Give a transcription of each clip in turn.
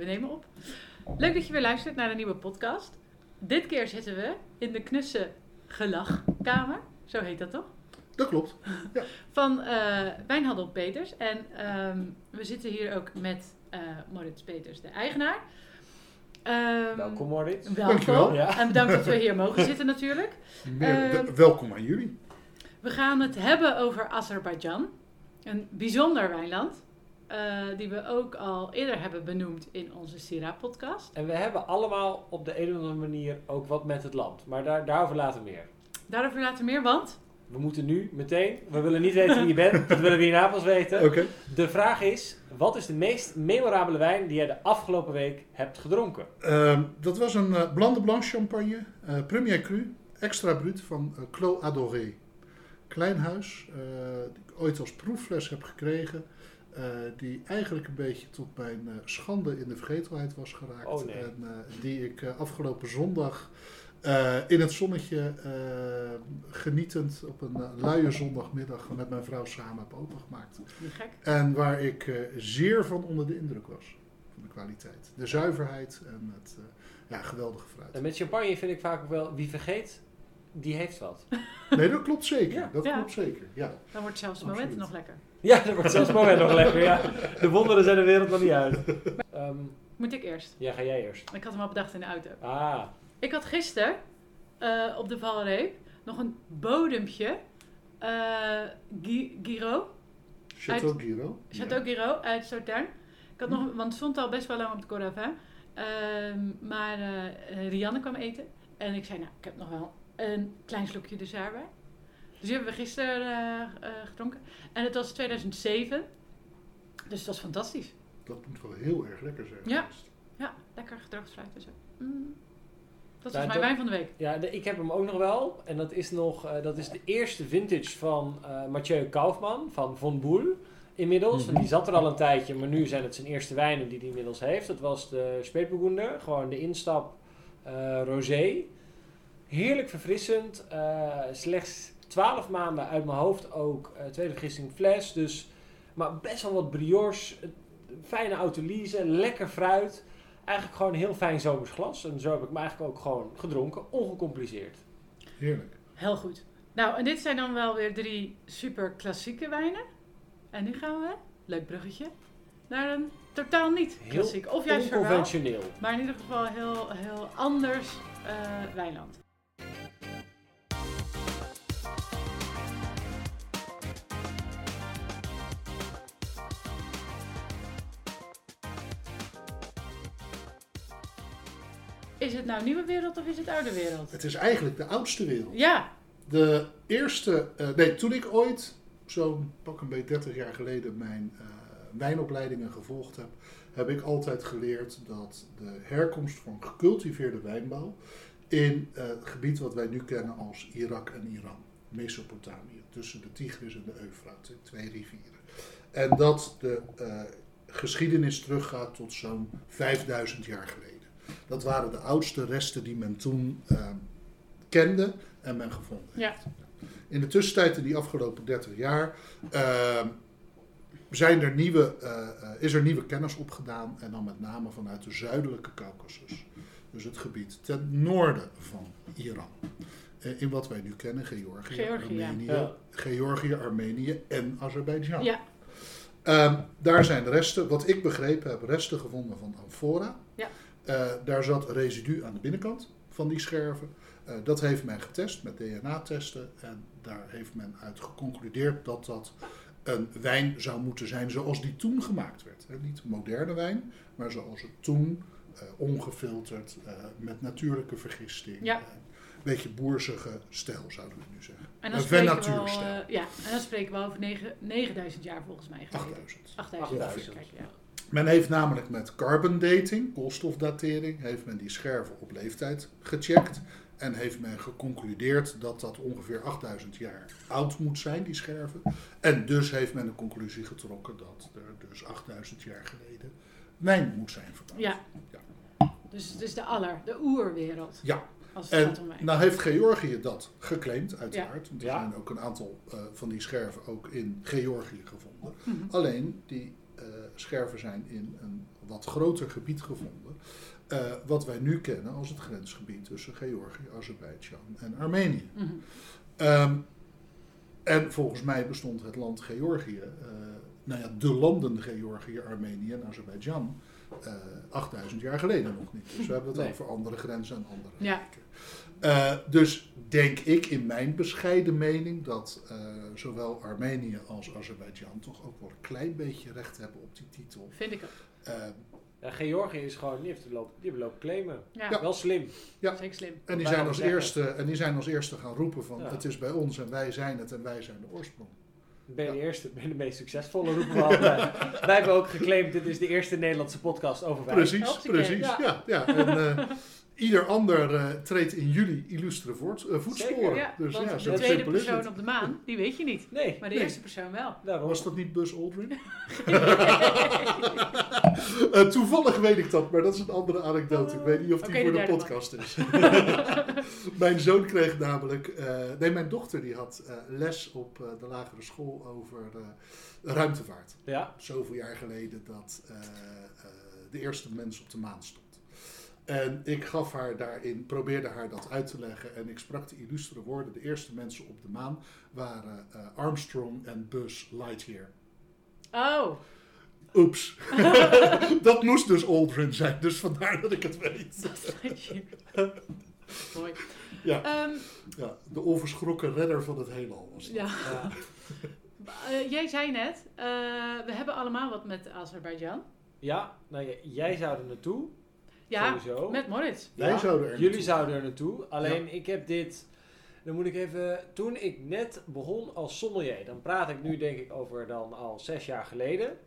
we nemen op. Leuk dat je weer luistert naar een nieuwe podcast. Dit keer zitten we in de knusse gelachkamer. Zo heet dat toch? Dat klopt. Van eh Wijnhandel Peters. En ehm, we zitten hier ook met eh Maurits Peters, de eigenaar. Ehm, Welkom Maurits. Welkom. Dankjewel. Ja. En bedankt dat we hier mogen zitten natuurlijk. Meer- Ehm, welkom aan jullie. We gaan het hebben over Azerbeidzjan. Een bijzonder wijnland. Eh, die we ook al eerder hebben benoemd in onze Syrah-podcast. En we hebben allemaal op de een of andere manier ook wat met het land. Maar daar, daarover later meer. Daarover later meer, want... We moeten nu meteen, we willen niet weten wie je bent, dat willen we in Napels weten. Oké. De vraag is, wat is de meest memorabele wijn die jij de afgelopen week hebt gedronken? Ehm, dat was een eh Blanc de Blanc champagne, eh, Premier Cru, extra brut van eh Clos Adoré. Klein huis, eh, die ik ooit als proeffles heb gekregen. Eh, die eigenlijk een beetje tot mijn eh, schande in de vergetelheid was geraakt. Oh, nee. En eh, die ik afgelopen zondag eh, in het zonnetje eh, genietend op een luie zondagmiddag met mijn vrouw samen heb opengemaakt. Gek. En waar ik eh, zeer van onder de indruk was. Van de kwaliteit. De zuiverheid en het eh, ja, geweldige En fruit. met champagne vind ik vaak ook wel, wie vergeet, die heeft wat. Nee, dat klopt zeker. Ja. Dat Ja. klopt zeker. Ja. Dan wordt zelfs het Absoluut. moment nog lekker. Ja, dat wordt zelfs het moment nog lekker. Ja. De wonderen zijn de wereld nog niet uit. Ehm, Moet ik eerst? ja, ga jij eerst. Ik had hem al bedacht in de auto. Ah, Ik had gisteren eh, op de valreep nog een bodempje eh Gi- Giro. Chateau Giro. Chateau Giro uit Sauternes. Ik had nog, want het stond al best wel lang op de Coravin. Ehm maar eh, Rianne kwam eten. En ik zei, nou, ik heb nog wel een klein slokje dessert bij. Dus die hebben we gisteren eh, eh, gedronken. En het was 2007. Dus het was fantastisch. Dat moet wel heel erg lekker zijn. Ja. geweest. Ja, lekker gedroogd fruit en zo. Mm. Dat was mijn dat- wijn van de week. Ja, de- ik heb hem ook nog wel. En dat is, nog, eh, dat is de eerste vintage van eh Mathieu Kaufman van Von Boel. Inmiddels. En die zat er al een tijdje, maar nu zijn het zijn eerste wijnen die hij inmiddels heeft. Dat was de Spätburgunder, gewoon de instap eh, rosé. Heerlijk verfrissend. eh, slechts 12 maanden uit mijn hoofd ook. eh, tweede vergissing fles. Dus, maar best wel wat brioche. eh, Fijne autolyse, lekker fruit. Eigenlijk gewoon een heel fijn zomers glas. En zo heb ik hem eigenlijk ook gewoon gedronken. Ongecompliceerd. Heerlijk. Heel goed. Nou, en dit zijn dan wel weer drie super klassieke wijnen. En nu gaan we, leuk bruggetje, naar een totaal niet Heel klassiek. Of juist wel, Onconventioneel. maar in ieder geval heel, heel anders eh, wijnland. Is het nou nieuwe wereld of is het oude wereld? Het is eigenlijk de oudste wereld. Ja, De eerste, eh, nee, toen ik ooit, zo'n pak een beetje 30 jaar geleden, mijn eh, wijnopleidingen gevolgd heb, heb ik altijd geleerd dat de herkomst van gecultiveerde wijnbouw in eh, het gebied wat wij nu kennen als Irak en Iran, Mesopotamië, tussen de Tigris en de Eufraat, twee rivieren. En dat de geschiedenis teruggaat tot zo'n 5000 jaar geleden. Dat waren de oudste resten die men toen eh, kende en men gevonden Ja. heeft. In de tussentijd, in die afgelopen 30 jaar, eh, zijn er nieuwe, eh, eh, is er nieuwe kennis opgedaan. En dan met name vanuit de zuidelijke Caucasus. Dus het gebied ten noorden van Iran. Eh, in wat wij nu kennen, Georgië, Georgië. Armenië, Ja. Georgië, Armenië en Azerbeidzjan. ja, Ehm, daar zijn resten, wat ik begrepen heb, resten gevonden van amfora. Eh, daar zat residu aan de binnenkant van die scherven. Eh, dat heeft men getest met DNA-testen. En daar heeft men uit geconcludeerd dat dat een wijn zou moeten zijn zoals die toen gemaakt werd. Hè, niet moderne wijn, maar zoals het toen, eh, ongefilterd, eh, met natuurlijke vergisting. Ja. een beetje boersige stijl zouden we nu zeggen. en dan Een spreken we eh, ja, en dan spreken we over negen- 9000 jaar volgens mij. geleden. 8000. 8000. 8000. Kijk, ja. Men heeft namelijk met carbon dating, koolstofdatering, heeft men die scherven op leeftijd gecheckt. En heeft men geconcludeerd dat dat ongeveer 8000 jaar oud moet zijn, die scherven. En dus heeft men de conclusie getrokken dat er dus 8000 jaar geleden wijn moet zijn verbouwd. Ja. Ja. Dus het is de aller, de oerwereld. Ja. Als het En gaat om nou heeft Georgië dat geclaimd, uiteraard. Want er Ja. zijn ook een aantal eh, van die scherven ook in Georgië gevonden. Mhm. Alleen die scherven zijn in een wat groter gebied gevonden. eh, wat wij nu kennen als het grensgebied tussen Georgië, Azerbeidzjan en Armenië. Mhm. Ehm, en volgens mij bestond het land Georgië, eh, nou ja, de landen Georgië, Armenië en Azerbeidzjan, eh 8000 jaar geleden nog niet. Dus we hebben het Nee. over andere grenzen en andere Ja. Eh, dus denk ik in mijn bescheiden mening dat eh, zowel Armenië als Azerbeidzjan toch ook wel een klein beetje recht hebben op die titel. Vind ik ook. Eh, Ja, Georgië is gewoon, die heeft de loop, die hebben lopen claimen. Ja, Ja. Wel slim. Ja. zeker slim. en, die Wij zijn als zeggen. eerste, en die zijn als eerste gaan roepen van Ja. het is bij ons en wij zijn het en wij zijn de oorsprong. Ben je de eerste, ben de meest succesvolle roepen we altijd. Wij hebben ook geclaimd, dit is de eerste Nederlandse podcast over wijn. Precies, precies. ja. Ja. Ja, En, eh, ieder ander eh, treedt in jullie illustre voort, eh, voetsporen. Zeker, Ja, dus ja, de tweede simpel is persoon het. op de maan, die weet je niet. Nee, Maar de Nee. eerste persoon wel. daarom. Was dat niet Buzz Aldrin? Eh, toevallig weet ik dat, maar dat is een andere anekdote. Ik weet niet of die voor de podcast is. mijn zoon kreeg namelijk... eh, nee, mijn dochter die had eh, les op eh, de lagere school over eh, ruimtevaart. Ja, Zoveel jaar geleden dat eh, eh, de eerste mens op de maan stond. En ik gaf haar daarin, probeerde haar dat uit te leggen. En ik sprak de illustere woorden. De eerste mensen op de maan waren eh, Armstrong en Buzz Lightyear. Oh, Oeps. dat moest dus Aldrin zijn, dus vandaar dat ik het weet. mooi. Ja, Ehm, ja, de onverschrokken redder van het heelal was dat. ja. ja. Eh, jij zei net, eh, we hebben allemaal wat met Azerbeidzjan. ja nou ja, jij zou er naartoe. Ja, Sowieso. met Moritz. Wij zouden er Jullie naartoe. zouden er naartoe. Alleen ik heb dit. Dan moet ik even. Toen ik net begon als sommelier, dan praat ik nu denk ik over dan al zes jaar geleden.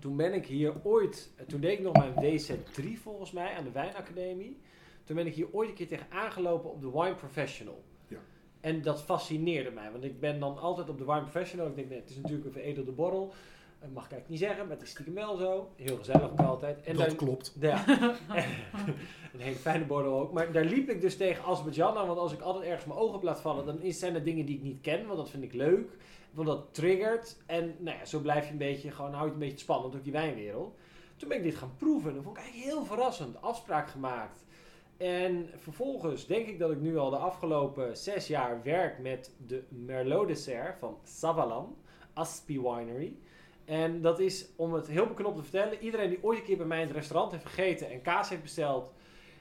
Toen ben ik hier ooit. Toen deed ik nog mijn WZ3 volgens mij aan de Wijnacademie. Toen ben ik hier ooit een keer tegen aangelopen op de Wine Professional. Ja. En dat fascineerde mij, want ik ben dan altijd op de Wine Professional. Ik denk, nee, het is natuurlijk een veredelde borrel. Dat mag ik eigenlijk niet zeggen, maar het is stiekem wel zo. Heel gezellig ook altijd. En dat dan- klopt. ja. een hele fijne borrel ook. Maar daar liep ik dus tegen Azerbeidzjan aan. Want als ik altijd ergens mijn ogen op laat vallen, dan is- zijn er dingen die ik niet ken. Want dat vind ik leuk. Want dat triggert. En nou ja, zo blijf je een beetje, gewoon hou je een beetje spannend op die wijnwereld. Toen ben ik dit gaan proeven. En dat vond ik eigenlijk heel verrassend. Afspraak gemaakt. En vervolgens denk ik dat ik nu al de afgelopen zes jaar werk met de Merlot dessert van Savalan, Aspi Winery. En dat is, om het heel beknopt te vertellen, iedereen die ooit een keer bij mij in het restaurant heeft gegeten en kaas heeft besteld,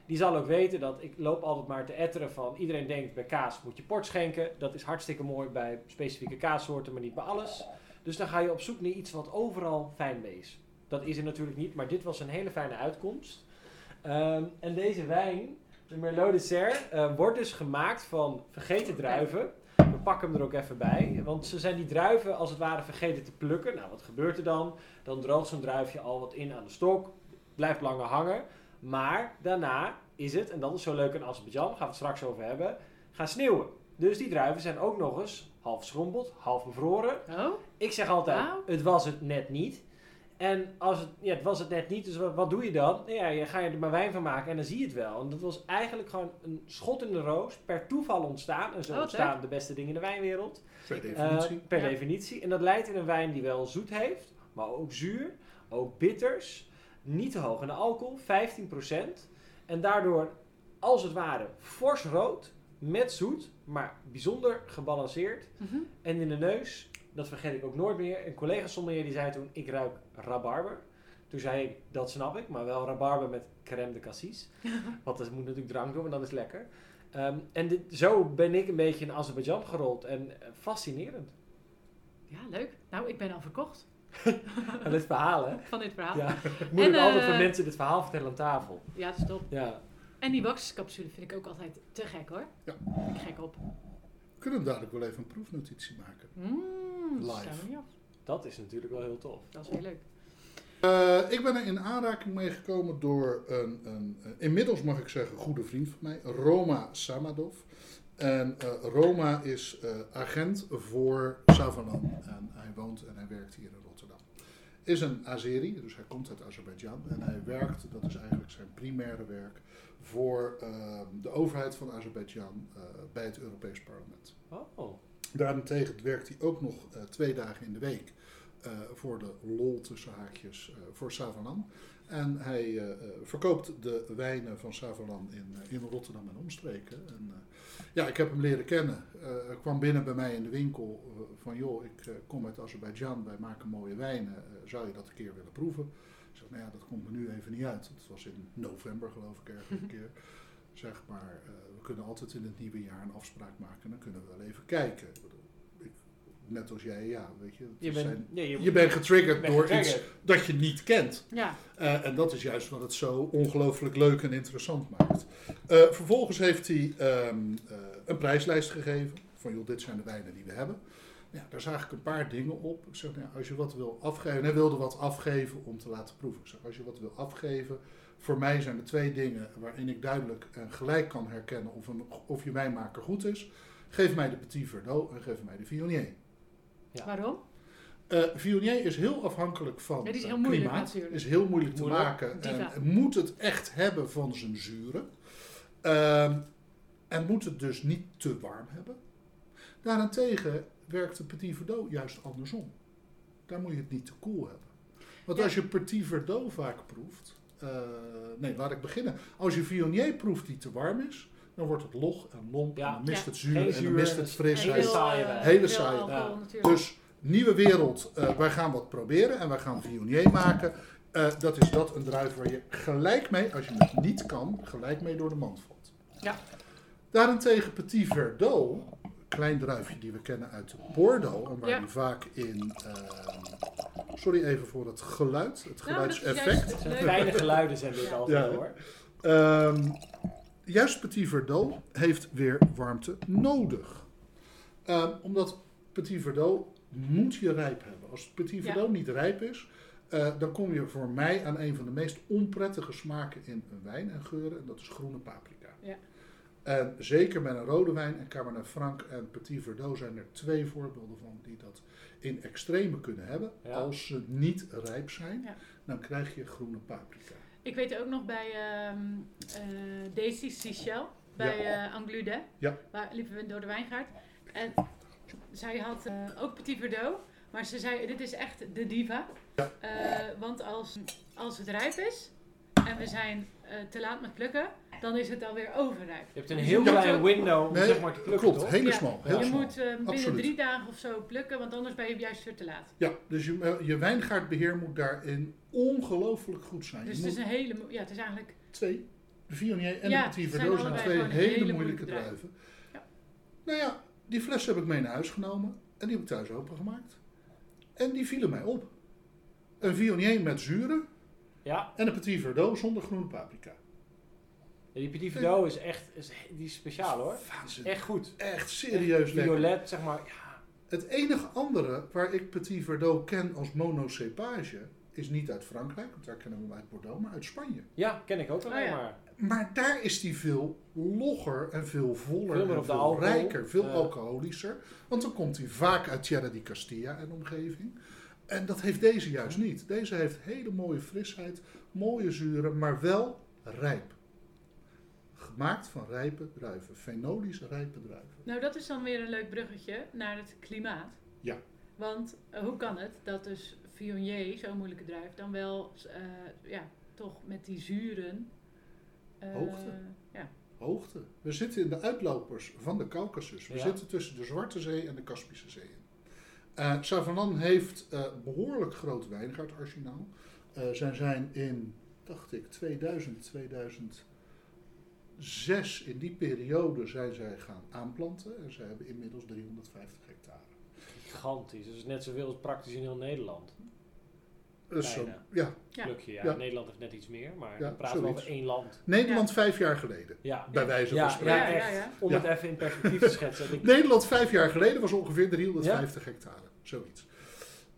die zal ook weten dat ik loop altijd maar te etteren van, iedereen denkt bij kaas moet je port schenken. Dat is hartstikke mooi bij specifieke kaassoorten, maar niet bij alles. Dus dan ga je op zoek naar iets wat overal fijn mee is. Dat is er natuurlijk niet, maar dit was een hele fijne uitkomst. Ehm, en deze wijn, de Merlot dessert, eh, wordt dus gemaakt van vergeten druiven. We pakken hem er ook even bij, want ze zijn die druiven als het ware vergeten te plukken. Nou, wat gebeurt er dan? Dan droogt zo'n druifje al wat in aan de stok, blijft langer hangen. Maar daarna is het, en dat is zo leuk in Azerbeidzjan, gaan we het straks over hebben, gaan sneeuwen. Dus die druiven zijn ook nog eens half schrompeld, half bevroren. Oh, Ik zeg altijd, het was het net niet. En als het, ja, het was het net niet, dus wat, wat doe je dan? Ja, je ga je er maar wijn van maken en dan zie je het wel. En dat was eigenlijk gewoon een schot in de roos, per toeval ontstaan. En zo Oh, ontstaan de beste dingen in de wijnwereld. Per Eh, definitie. per Ja. definitie. En dat leidt in een wijn die wel zoet heeft, maar ook zuur, ook bitters. Niet te hoog in de alcohol, 15%. En daardoor, als het ware, fors rood, met zoet, maar bijzonder gebalanceerd. Mhm. En in de neus, dat vergeet ik ook nooit meer. Een collega sommelier die zei toen, ik ruik rabarber. Toen zei ik, dat snap ik, maar wel rabarber met crème de cassis. Want dat moet natuurlijk drank doen, maar dat is lekker. Ehm, en dit, zo ben ik een beetje in Azerbeidzjan gerold. En eh, fascinerend. ja, leuk. Nou, ik ben al verkocht En dit verhaal, hè? van dit verhaal. Ja, ik moet En, ook altijd eh, voor mensen dit verhaal vertellen aan tafel. Ja, dat is top. Ja, En die waxcapsule vind ik ook altijd te gek hoor. Ja. Ik gek op. We kunnen dadelijk wel even een proefnotitie maken. Mm, Live. staan we niet af. dat is natuurlijk wel heel tof. Dat is heel leuk. Eh, ik ben er in aanraking mee gekomen door een, een, inmiddels mag ik zeggen, goede vriend van mij, Roma Samadov. En eh, Roma is eh, agent voor Savalan en hij woont en hij werkt hier in Rotterdam. Is een Azeri, dus hij komt uit Azerbeidzjan en hij werkt, dat is eigenlijk zijn primaire werk, voor eh, de overheid van Azerbeidzjan eh, bij het Europees Parlement. Oh, Daarentegen werkt hij ook nog eh, twee dagen in de week eh, voor de lol tussen haakjes voor Savalan. En hij verkoopt de wijnen van Savalan in, in Rotterdam en omstreken. En, ja, ik heb hem leren kennen. Hij kwam binnen bij mij in de winkel van joh, ik kom uit Azerbeidzjan, wij maken mooie wijnen. Zou je dat een keer willen proeven? Ik zeg, nou ja, dat komt me nu even niet uit. Het was in november geloof ik ergens een keer. Zeg maar, eh, we kunnen altijd in het nieuwe jaar een afspraak maken. Dan kunnen we wel even kijken. Ik net als jij, ja, weet je. Je bent, zijn- je, je bent getriggerd door getriggerd. iets dat je niet kent. Ja, Eh, en dat is juist wat het zo ongelooflijk leuk en interessant maakt. Eh, vervolgens heeft hij ehm, eh, een prijslijst gegeven. Van joh, dit zijn de wijnen die we hebben. Ja, daar zag ik een paar dingen op. Ik zeg, nou, als je wat wil afgeven. En hij wilde wat afgeven om te laten proeven. Ik zeg, als je wat wil afgeven. Voor mij zijn er twee dingen waarin ik duidelijk en gelijk kan herkennen of, een, of je wijnmaker goed is. Geef mij de Petit Verdot en geef mij de Viognier. Ja. waarom? Eh Viognier is heel afhankelijk van Ja, die is heel moeilijk klimaat. natuurlijk. Is heel moeilijk te Moeilijk. maken. En moet het echt hebben van zijn zuren. Ehm, en moet het dus niet te warm hebben. Daarentegen werkt de Petit Verdot juist andersom. Daar moet je het niet te koel hebben. Want Ja. als je Petit Verdot vaak proeft... eh, nee, laat ik beginnen. Als je Viognier proeft die te warm is... dan wordt het log en lomp Ja. en dan mist Ja. het zuur Geen en dan mist het het- frisheid. Hele saaie. Hele saaie. Dus nieuwe wereld, eh, wij gaan wat proberen en wij gaan Viognier maken. Eh, dat is dat een druif waar je gelijk mee, als je het niet kan, gelijk mee door de mand valt. Ja. Daarentegen Petit Verdot, klein druifje die we kennen uit Bordeaux en waar Ja. die vaak in, ehm, sorry even voor het geluid, het Nou, geluidseffect. fijne geluiden zijn dit altijd Ja. hoor. Ehm, juist Petit Verdot heeft weer warmte nodig. Ehm, omdat Petit Verdot moet je rijp hebben. Als Petit Ja. Verdot niet rijp is, eh, dan kom je voor mij aan een van de meest onprettige smaken in een wijn en geuren. En dat is groene paprika. Ja. En zeker met een rode wijn en Cabernet Franc en Petit Verdot zijn er twee voorbeelden van die dat in extreme kunnen hebben. Ja. Als ze niet rijp zijn, Ja. dan krijg je groene paprika. Ik weet ook nog bij ehm eh Daisy Seychelles, bij eh Anglude, Ja. waar liepen we door de wijngaard. En zij had eh, ook Petit Verdot, maar ze zei, dit is echt de diva. Ja. Eh, want als, als het rijp is en we zijn te laat met plukken, dan is het alweer overrijp. Je hebt een heel moet klein ook- window om Nee, zeg maar te plukken, klopt, toch? hele Ja. smal. Heel je smal. moet eh, binnen Absoluut. drie dagen of zo plukken, want anders ben je juist weer te laat. Ja, dus je, je wijngaardbeheer moet daarin ongelooflijk goed zijn. Dus je het is een hele, ja, het is eigenlijk, twee, de Viognier en Ja, de zijn Verdot zijn twee hele, hele moeilijke moeilijke druiven. Ja. Nou ja, die fles heb ik mee naar huis genomen en die heb ik thuis opengemaakt. En die vielen mij op. Een Viognier met zuren Ja, en een Petit Verdot zonder groene paprika. Ja, die Petit Verdot is echt is, die is speciaal hoor. Echt goed. Echt serieus lekker. Violet, zeg maar. Ja, Het enige andere waar ik Petit Verdot ken als monocepage is niet uit Frankrijk, want daar kennen we hem uit Bordeaux, maar uit Spanje. ja ken ik ook alleen Oh ja. maar. Maar daar is die veel logger en veel voller Veel en veel alcohol. rijker, veel alcoholischer. Want dan komt hij vaak uit Tierra di Castilla en omgeving. En dat heeft deze juist niet. Deze heeft hele mooie frisheid, mooie zuren, maar wel rijp. Gemaakt van rijpe druiven, fenolisch rijpe druiven. nou dat is dan weer een leuk bruggetje naar het klimaat. Ja. Want eh, hoe kan het dat dus Viognier, zo'n moeilijke druif, dan wel, eh, ja, toch met die zuren... eh, Hoogte. Ja. Hoogte. We zitten in de uitlopers van de Caucasus. We Ja. zitten tussen de Zwarte Zee en de Kaspische Zee. Savalan heeft eh, behoorlijk groot wijngaardarsenaal. Eh zij zijn in, dacht ik, 2000, 2006, in die periode zijn zij gaan aanplanten. En zij hebben inmiddels 350 hectare. Gigantisch. Dat is net zoveel als praktisch in heel Nederland. Dus zo, ja, Ja. Plukje, ja. Ja. Nederland heeft net iets meer, maar Ja, dan praten we over één land. Nederland vijf jaar geleden, Ja, bij wijze van ja, spreken. Ja, echt. ja, ja. Om Ja. het even in perspectief te schetsen. Ik, Nederland vijf jaar geleden was ongeveer 350 hectare, zoiets.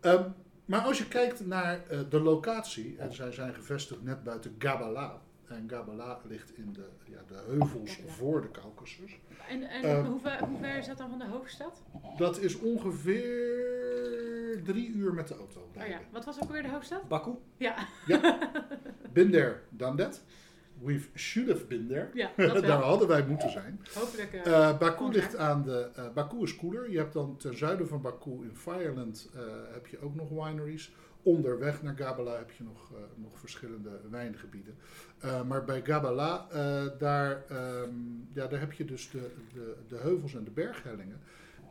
Ehm, maar als je kijkt naar eh, de locatie, en zij zijn gevestigd net buiten Gabala. En Gabala ligt in de, ja, de heuvels Gabala. voor de Caucasus. En, en Eh, hoe, ver, hoe ver is dat dan van de hoofdstad? Dat is ongeveer drie uur met de auto Oh ja, wat was ook weer de hoofdstad? Baku? Ja. Been there, done that. We should have been there. Ja, dat Daar hadden wij moeten zijn. Hopelijk. eh, Eh Baku ligt aan de. eh, Baku is koeler. Je hebt dan ten zuiden van Baku in Fireland eh, heb je ook nog wineries. Onderweg naar Gabala heb je nog, eh, nog verschillende wijngebieden. Eh, maar bij Gabala, eh, daar, ehm, ja, daar heb je dus de, de, de heuvels en de berghellingen.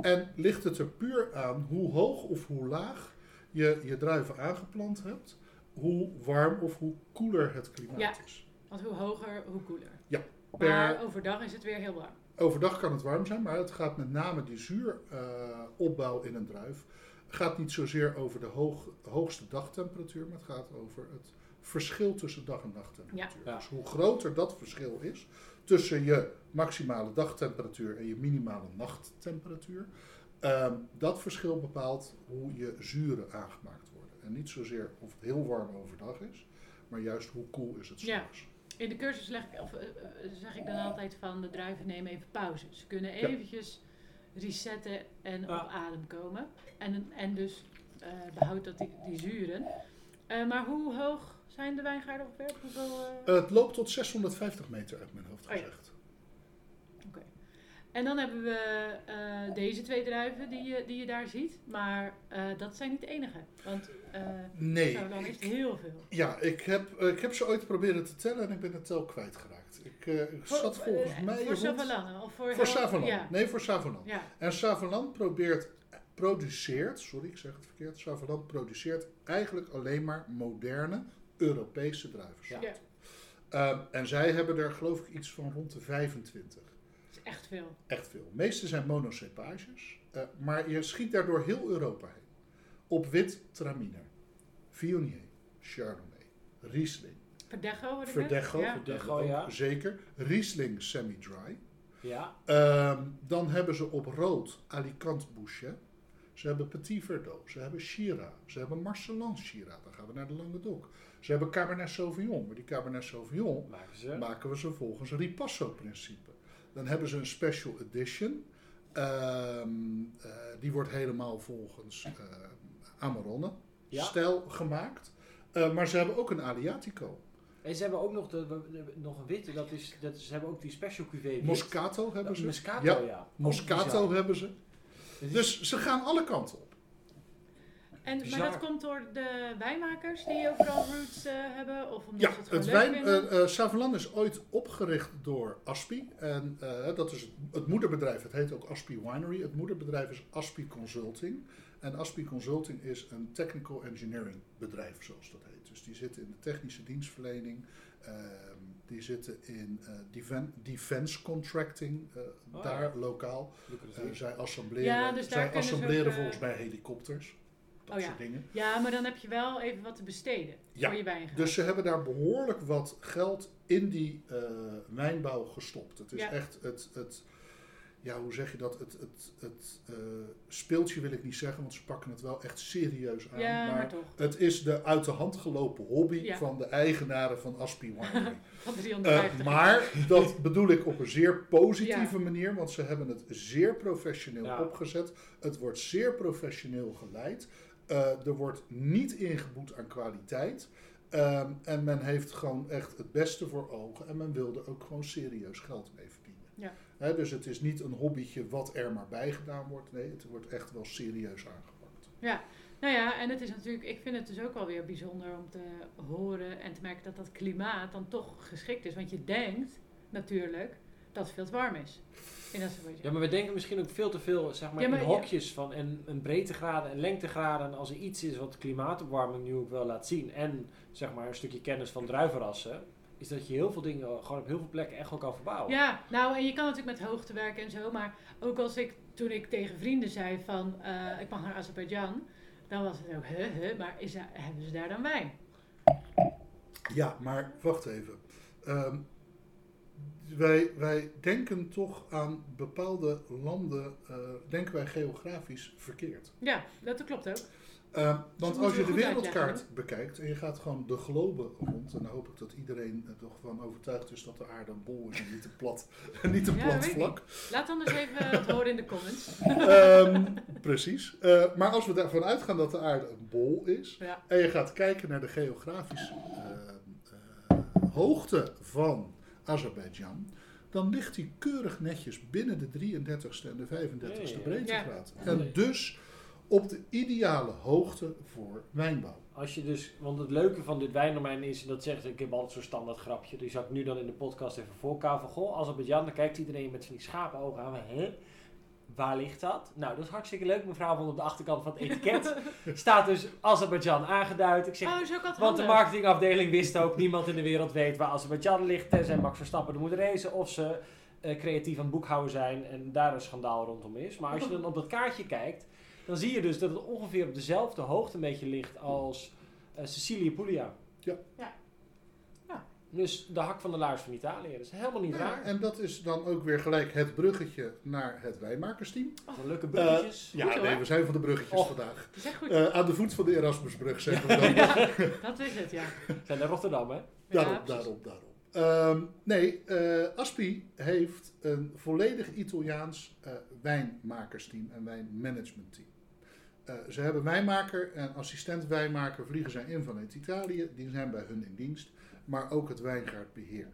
En ligt het er puur aan hoe hoog of hoe laag je je druiven aangeplant hebt, hoe warm of hoe koeler het klimaat Ja. is. Want hoe hoger, hoe koeler. Ja, Maar per- overdag is het weer heel warm. Overdag kan het warm zijn, maar het gaat met name die zuuropbouw in een druif. Gaat niet zozeer over de hoog, hoogste dagtemperatuur, maar het gaat over het verschil tussen dag- en nachttemperatuur. Ja. Dus hoe groter dat verschil is tussen je maximale dagtemperatuur en je minimale nachttemperatuur, ehm, dat verschil bepaalt hoe je zuren aangemaakt worden. En niet zozeer of het heel warm overdag is, maar juist hoe koel is het Ja. s'nachts. In de cursus leg ik, of, eh, eh, zeg ik dan altijd van de druiven nemen even pauze. Ze kunnen Ja. eventjes resetten en Ja. op adem komen. En, en dus eh behoudt dat die, die zuren. Eh, maar hoe hoog zijn de wijngaarden ongeveer? Hoeveel, eh, Het loopt tot 650 meter uit mijn hoofd Oh ja. gezegd. En dan hebben we eh, deze twee druiven die je, die je daar ziet. Maar eh, dat zijn niet de enige. Want eh Nee, Sauerland heeft heel veel. Ja, ik heb, ik heb ze ooit proberen te tellen en ik ben het tel kwijtgeraakt. Ik, eh, ik zat volgens eh, mij Voor rond- Savalan of voor... Voor heel- Savalan. Ja, Nee, voor Savalan. ja. En Savalan probeert, produceert, sorry ik zeg het verkeerd, Savalan produceert eigenlijk alleen maar moderne Europese druiven. Ja. Ehm, en zij hebben er geloof ik iets van rond de 25. dat is echt veel. Echt veel. De meeste zijn monocepages, eh, maar je schiet daardoor heel Europa heen. Op wit Traminer, Viognier, Chardonnay, Riesling, Verdecho, hoor ik net. Verdecho, Ja. Verdecho, ja. zeker, Riesling semi-dry. Ja, Ehm, dan hebben ze op rood Alicante Bouchet. Ze hebben Petit Verdot, ze hebben Shiraz, ze hebben Marcelin Shiraz, dan gaan we naar de Languedoc. Ze hebben Cabernet Sauvignon, maar die Cabernet Sauvignon maken ze. maken we ze volgens Ripasso-principe. Dan hebben ze een special edition. Ehm, eh, die wordt helemaal volgens eh Amarone Ja. stijl gemaakt. Eh, maar ze hebben ook een Aliatico. En ze hebben ook nog, de, nog een witte, dat is, dat is, ze hebben ook die special cuvée. Moscato hebben ze. Moscato, Ja, Moscato hebben ze. Dus ze gaan alle kanten op. En, maar dat komt door de wijnmakers die overal roots eh, hebben? Of omdat Ja, ze het wijn, eh eh, Savalan is ooit opgericht door Aspi. En eh, dat is het, het moederbedrijf. Het heet ook Aspi Winery. Het moederbedrijf is Aspi Consulting. En Aspi Consulting is een technical engineering bedrijf, zoals dat heet. Dus die zitten in de technische dienstverlening. ehm, die zitten in eh, defen- defense contracting, eh, Oh, daar ja. lokaal. Eh, zij assembleren, Ja, dus zij assembleren ook, volgens mij helikopters. Dat Oh ja. soort dingen. Ja, maar dan heb je wel even wat te besteden Ja, voor je wijngaard. Dus ze hebben daar behoorlijk wat geld in die eh, wijnbouw gestopt. Het is Ja. echt het, het, ja, hoe zeg je dat? Het, het, het eh, speeltje wil ik niet zeggen, want ze pakken het wel echt serieus aan. ja, maar, maar toch. het is de uit de hand gelopen hobby Ja. van de eigenaren van Aspi Winery. Van Eh, 350. maar dat bedoel ik op een zeer positieve manier, want ze hebben het zeer professioneel Ja. opgezet. Het wordt zeer professioneel geleid. Eh, er wordt niet ingeboet aan kwaliteit. Ehm, en men heeft gewoon echt het beste voor ogen. En men wilde ook gewoon serieus geld mee verdienen. Ja. Hè, dus het is niet een hobbytje wat er maar bij gedaan wordt. Nee, het wordt echt wel serieus aangepakt. Ja, nou ja, en het is natuurlijk, ik vind het dus ook alweer bijzonder om te horen en te merken dat dat klimaat dan toch geschikt is. Want je denkt natuurlijk dat het veel te warm is in. Ja, maar we denken misschien ook veel te veel zeg maar, Ja, maar in ja. hokjes van en, en breedtegraden en lengtegraden. En als er iets is wat klimaatopwarming nu ook wel laat zien en zeg maar een stukje kennis van druivenrassen, is dat je heel veel dingen gewoon op heel veel plekken echt wel kan verbouwen. Ja, nou en je kan natuurlijk met hoogte werken en zo, maar ook als ik toen ik tegen vrienden zei van eh, ik mag naar Azerbeidzjan, dan was het ook, hè, hè, maar is daar, hebben ze daar dan wijn? Ja, maar wacht even. Ehm, wij, wij denken toch aan bepaalde landen, eh, denken wij geografisch verkeerd. Ja, dat klopt ook. Ehm, want als je de wereldkaart bekijkt en je gaat gewoon de globe rond, en dan hoop ik dat iedereen er toch van overtuigd is dat de aarde een bol is en niet een plat, niet een Ja, plat vlak. Laat anders even het horen in de comments. Ehm, precies. Eh, maar als we daarvan uitgaan dat de aarde een bol is, Ja, en je gaat kijken naar de geografische eh, eh, hoogte van Azerbeidzjan, dan ligt hij keurig netjes binnen de 33ste en de 35ste Ja, ja. breedtegraad. En dus op de ideale hoogte voor wijnbouw. Als je dus, want het leuke van dit wijndomein is, en dat zegt, ik heb altijd zo'n standaard grapje, die zat ik nu dan in de podcast even voorkouwen van, goh, Azerbeidzjan, dan kijkt iedereen met van die schapenogen aan, hè? Waar ligt dat? Nou, dat is hartstikke leuk, mevrouw, want op de achterkant van het etiket staat dus Azerbeidzjan aangeduid. Ik zeg, Oh, is ook altijd want de marketingafdeling wist ook, niemand in de wereld weet waar Azerbeidzjan ligt, tenzij Max Verstappen er moet racen, of ze eh, creatief aan het boekhouden zijn en daar een schandaal rondom is. Maar als je dan op dat kaartje kijkt, dan zie je dus dat het ongeveer op dezelfde hoogte een beetje ligt als eh, Sicilië Puglia. Ja. Ja. Ja. Dus de hak van de laars van Italië. Dat is helemaal niet Ja, raar. en dat is dan ook weer gelijk het bruggetje naar het wijnmakersteam. Een leuke bruggetjes. Ja, Goed, hoor. nee, we zijn van de bruggetjes Och. vandaag. Dat is echt goed. Eh, aan de voet van de Erasmusbrug zeggen we dan. dat is het, ja. zijn in Rotterdam, hè? Daarom, Ja, daarom, daarom. Ehm, nee, eh Aspi heeft een volledig Italiaans eh, wijnmakersteam en wijnmanagementteam. Eh, ze hebben wijnmaker en assistent wijnmaker vliegen zij in vanuit Italië. Die zijn bij hun in dienst. Maar ook het wijngaardbeheer.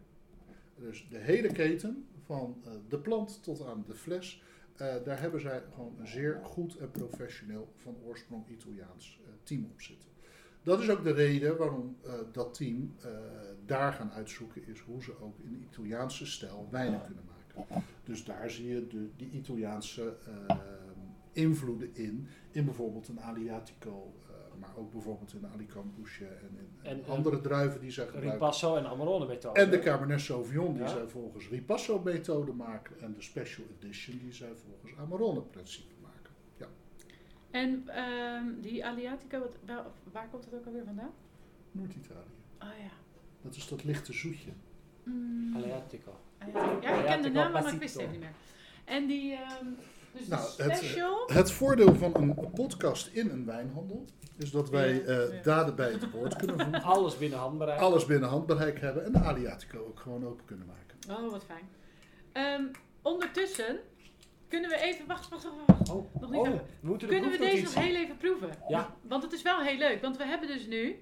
Dus de hele keten, van eh, de plant tot aan de fles. eh, daar hebben zij gewoon een zeer goed en professioneel van oorsprong Italiaans team op zitten. Dat is ook de reden waarom dat team daar gaan uitzoeken is hoe ze ook in Italiaanse stijl wijnen kunnen maken. Dus daar zie je de, die Italiaanse invloeden in, in bijvoorbeeld een Aliatico, eh, maar ook bijvoorbeeld in Alicante en in en En, eh, andere druiven die zij gebruiken. Ripasso en Amarone methode. En de Cabernet Sauvignon die Ja. zij volgens Ripasso-methode maken en de Special Edition die zij volgens Amarone-principe maken. Ja. En ehm, die Aliatico, wat, wel- waar komt dat ook alweer vandaan? Noord-Italië. Oh ja. Dat is dat lichte zoetje. Mm. Aliatico. Ja, ik ken de naam, maar ik wist het niet meer. En die, ehm, dus Nou, het, eh. Het voordeel van een podcast in een wijnhandel is dat wij Ja, eh, ja. daden bij het woord kunnen voegen. Alles binnen handbereik. Alles binnen handbereik hebben en de Aliatico ook gewoon open kunnen maken. Oh, wat fijn. Ehm, ondertussen kunnen we even... Wacht, wacht, wacht. wacht. Oh, Nog niet oh, we moeten de Kunnen we deze nog heel even proeven? Ja. Want het is wel heel leuk. Want we hebben dus nu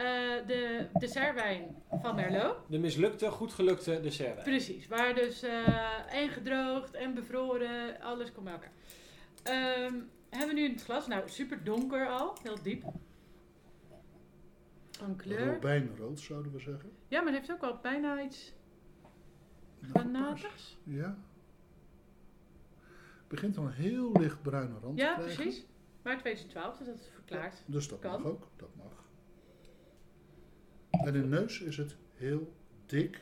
eh, de dessertwijn van Merlot. De mislukte, goed gelukte dessertwijn. Precies. Waar dus eh en gedroogd en bevroren, alles komt bij elkaar. Ehm, hebben we nu in het glas. Nou, super donker al. Heel diep. Van kleur. Robijnrood zouden we zeggen. Ja, maar het heeft ook wel bijna iets granatigs. Ja. Begint dan een heel licht bruine rand Ja, te krijgen. precies. Maar 2012, dus dat is verklaard. Dus dat Kan. mag ook. Dat mag. En in de neus is het heel dik,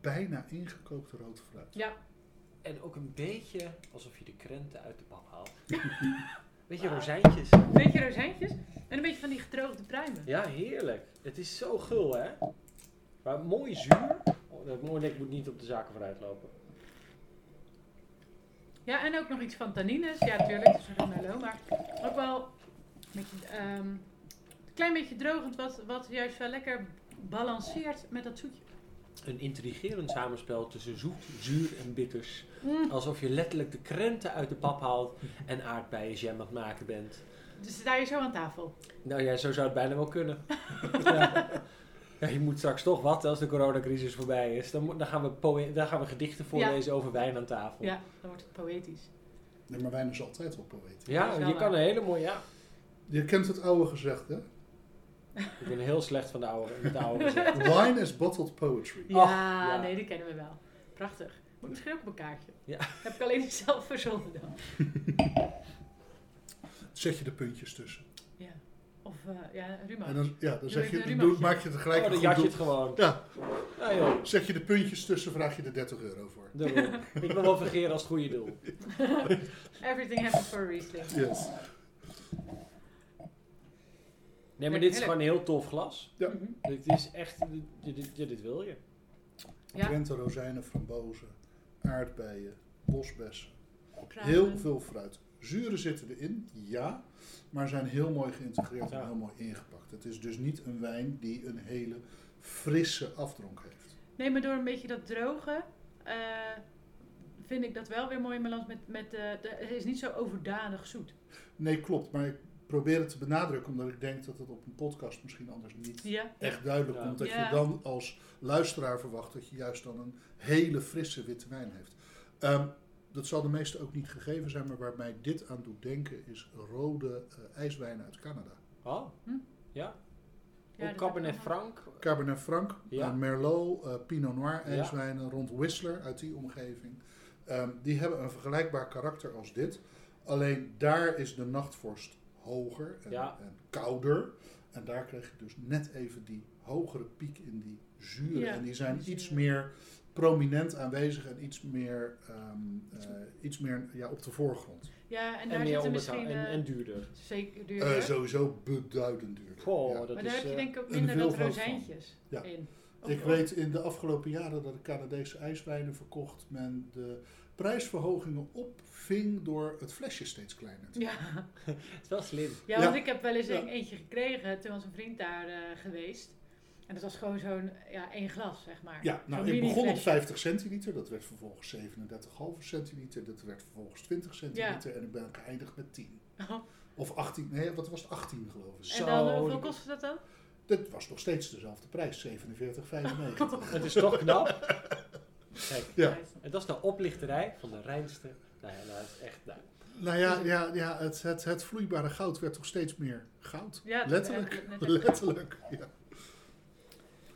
bijna ingekookte rood fruit. Ja, En ook een beetje alsof je de krenten uit de pap haalt. Beetje rozijntjes. een beetje rozijntjes. En een beetje van die gedroogde pruimen. Ja, heerlijk. Het is zo gul, hè? Maar mooi zuur. Oh, dat mooie nek moet niet op de zaken vooruit lopen. Ja, en ook nog iets van tannines. Ja, natuurlijk, het is een maar ook wel een beetje, ehm, klein beetje drogend, wat, wat juist wel lekker balanceert met dat zoetje. Een intrigerend samenspel tussen zoet, zuur en bitters. Mm. Alsof je letterlijk de krenten uit de pap haalt en aardbeienjam aan het maken bent. Dus sta je zo aan tafel. Nou ja, zo zou het bijna wel kunnen. ja. Ja, je moet straks toch wat als de coronacrisis voorbij is. Dan, dan, gaan, we dan gaan we gedichten voorlezen over wijn aan tafel. Ja, dan wordt het poëtisch. Nee, maar wijn is altijd wel poëtisch. Ja, je kan een hele mooie... Ja, Je kent het oude gezegd, hè? Ik ben heel slecht van de oude, met de oude gezegd. Wine is bottled poetry. Ja, ja. nee, die kennen we wel. Prachtig. Moet misschien ook op een kaartje. Ja. Heb ik alleen niet zelf verzonnen dan. Zet je de puntjes tussen. Ja. Of, eh, ja, Ruma. En dan, ja, dan Doe zeg je, dan doe- maak je het gelijk Oh, dan goed jat je het gewoon. Ja, Ja joh, zet je de puntjes tussen, vraag je er 30 euro voor. Ik wil wel vergeren als het goede doel. Everything happens for a reason. Yes. Nee, maar dit is gewoon een heel tof glas. Ja. Mhm. Dit is echt, dit, dit, dit, dit wil je. Ja. Krenten, rozijnen, frambozen, aardbeien, bosbessen. Heel veel fruit. Zuren zitten erin, ja, maar zijn heel mooi geïntegreerd Ja. en heel mooi ingepakt. Het is dus niet een wijn die een hele frisse afdronk heeft. Nee, maar door een beetje dat droge eh, vind ik dat wel weer mooi in balans met, met de, de, het is niet zo overdadig zoet. Nee, klopt, maar ik probeer het te benadrukken, omdat ik denk dat het op een podcast misschien anders niet Ja. echt duidelijk Ja. komt. Dat Ja. je dan als luisteraar verwacht dat je juist dan een hele frisse witte wijn heeft. Ehm, dat zal de meeste ook niet gegeven zijn, maar waar mij dit aan doet denken is rode eh, ijswijnen uit Canada. Oh, Hm? ja. Ja, Ook Cabernet. Franc. Cabernet Franc, Ja. eh, Merlot, eh, Pinot Noir Ja. ijswijnen rond Whistler uit die omgeving. Ehm, die hebben een vergelijkbaar karakter als dit. Alleen daar is de nachtvorst hoger en, Ja. en kouder. En daar krijg je dus net even die hogere piek in die zuren. Ja, en die zijn die iets meer prominent aanwezig en iets meer, ehm, eh, iets meer ja, op de voorgrond. Ja, en En, daar meer zitten misschien en, eh, en duurder. zeker duurder. Eh, sowieso beduidend duurder. Goh, Ja. dat maar is, daar heb je denk ik ook minder dat van. rozijntjes Ja. in. Ik weet in de afgelopen jaren dat de Canadese ijswijnen verkocht men de prijsverhogingen opving door het flesje steeds kleiner te Ja. Het is wel slim. ja, Ja. want ik heb wel eens Ja. een eentje gekregen. Toen was een vriend daar eh, geweest. En dat was gewoon zo'n ja, één glas, zeg maar. Ja, nou, ik begon op mini-flesje. 50 centiliter, dat werd vervolgens 37,5 centiliter, dat werd vervolgens 20 centiliter en ik ben geëindigd met 10. Oh. Of 18, nee, wat was het? 18 geloof ik. Zo, En dan, hoeveel kostte dat dan? Dat was nog steeds dezelfde prijs, 47,95. Het is toch knap. Kijk, Ja. en dat is de oplichterij van de reinste. Nou ja, nou, het is echt. Nou, Nou ja, ja, ja het, het, het vloeibare goud werd toch steeds meer goud. Ja, letterlijk. letterlijk. letterlijk. Ja.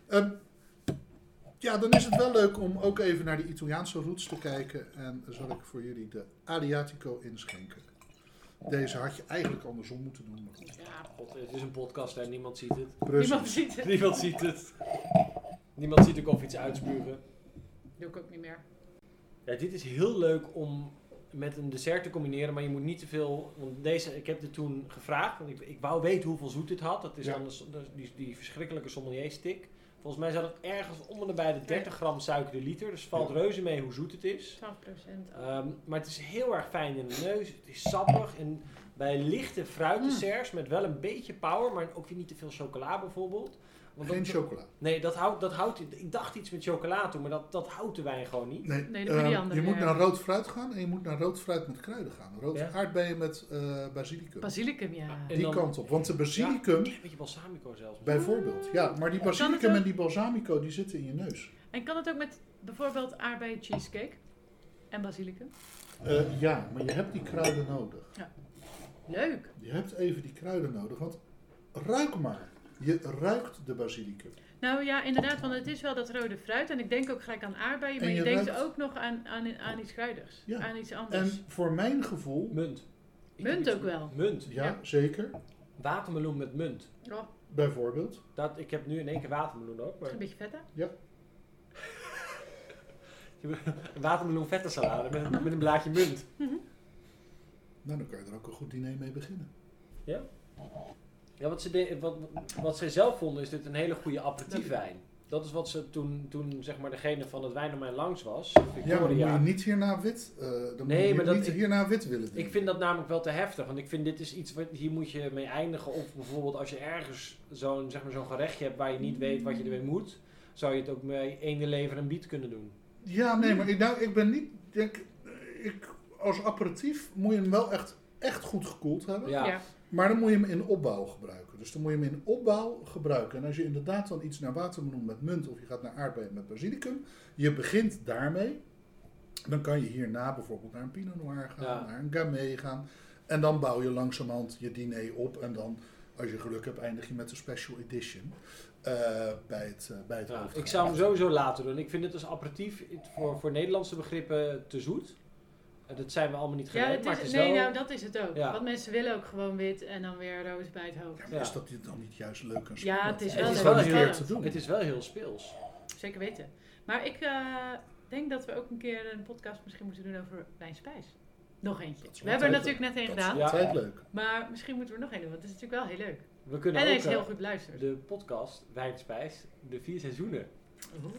Ehm, ja, dan is het wel leuk om ook even naar de Italiaanse roots te kijken. En zal ik voor jullie de Adriatico inschenken. Deze had je eigenlijk andersom moeten doen. Maar. Ja, God, het is een podcast en niemand ziet het. Precies. niemand ziet het. Niemand ziet het. Niemand ziet ook of iets uitspugen. Doe ik ook niet meer. Ja, dit is heel leuk om met een dessert te combineren, maar je moet niet te veel. Want deze, ik heb dit toen gevraagd, want ik, ik wou weten hoeveel zoet dit had. Dat is Ja. anders die, die verschrikkelijke sommelier stick. Volgens mij zat het ergens om en bij de 30 gram suiker de liter. Dus valt reuze mee hoe zoet het is. 12 procent. Ehm, maar het is heel erg fijn in de neus. Het is sappig. En bij lichte fruitdesserts met wel een beetje power, maar ook weer niet te veel chocola bijvoorbeeld. Want Geen dat- chocola. Nee, dat houdt, dat houdt. Ik dacht iets met chocola toen, maar dat, dat houdt de wijn gewoon niet. Nee, Nee, dat die ehm, andere, je moet ja. naar rood fruit gaan en je moet naar rood fruit met kruiden gaan. Rood Ja. aardbeien met eh basilicum. Basilicum, ja. Die dan- kant op. Want de basilicum, Een beetje balsamico zelfs. bijvoorbeeld. Ja, maar die basilicum en die balsamico die zitten in je neus. En kan het ook met bijvoorbeeld aardbeien cheesecake? En basilicum? Eh, ja, maar je hebt die kruiden nodig. Leuk. Je hebt even die kruiden nodig, want ruik maar. Je ruikt de basilicum. Nou ja, inderdaad, want het is wel dat rode fruit. En ik denk ook gelijk aan aardbeien. Maar En je, je denkt ruikt- ook nog aan, aan, aan iets kruidigs. Ja. Aan iets anders. En voor mijn gevoel, Munt. Ik Munt ook wel. Munt. ja, Ja. zeker, Watermeloen met munt. Oh, bijvoorbeeld. Dat, ik heb nu in één keer watermeloen ook. Maar een beetje vet hè? een watermeloen vette salade met, met een blaadje munt. Nou, dan kan je er ook een goed diner mee beginnen. Ja, wat, ze de, wat, wat zij zelf vonden is dit een hele goede aperitiefwijn. Dat is wat ze toen, toen zeg maar degene van het wijndomein langs was. Ja, maar dan moet Victoria. je niet hierna wit, eh dan Nee, moet maar je dat- niet hierna wit willen doen. Ik vind dat namelijk wel te heftig, want ik vind dit is iets wat hier moet je mee eindigen. Of bijvoorbeeld als je ergens zo'n zeg maar, zo'n gerechtje hebt waar je niet weet wat je ermee moet, zou je het ook mee ene lever en biet kunnen doen. Ja, nee, maar ik, nou, ik ben niet... Denk, ik, als aperitief moet je hem wel echt, echt goed gekoeld hebben. Ja. Maar dan moet je hem in opbouw gebruiken. Dus dan moet je hem in opbouw gebruiken. En als je inderdaad dan iets naar watermeloen met munt of je gaat naar aardbeien met basilicum, je begint daarmee. Dan kan je hierna bijvoorbeeld naar een Pinot Noir gaan, Ja. naar een Gamay gaan. En dan bouw je langzamerhand je diner op. En dan, als je geluk hebt, eindig je met de special edition eh, bij het, eh, bij het Ja, ik zou hem sowieso laten doen. Ik vind het als aperitief voor, voor Nederlandse begrippen te zoet. En dat zijn we allemaal niet Ja, gewend, maar is, het is nee, wel... nou dat is het ook. Ja. Want mensen willen ook gewoon wit en dan weer roos bij het hoofd. Ja, maar Ja. is dat dan niet juist leuk en Ja, spannend? het is Het wel is Het heel is leuk wel te doen. Het is wel heel speels. Zeker weten. Maar ik eh, denk dat we ook een keer een podcast misschien moeten doen over wijnspijs. Nog eentje. Dat is We hebben er natuurlijk net een Dat is gedaan. Ja. altijd leuk. Maar misschien moeten we er nog een doen, want het is natuurlijk wel heel leuk. We kunnen En hij ook is heel eh, goed beluisterd. de podcast Wijnspijs, de vier seizoenen.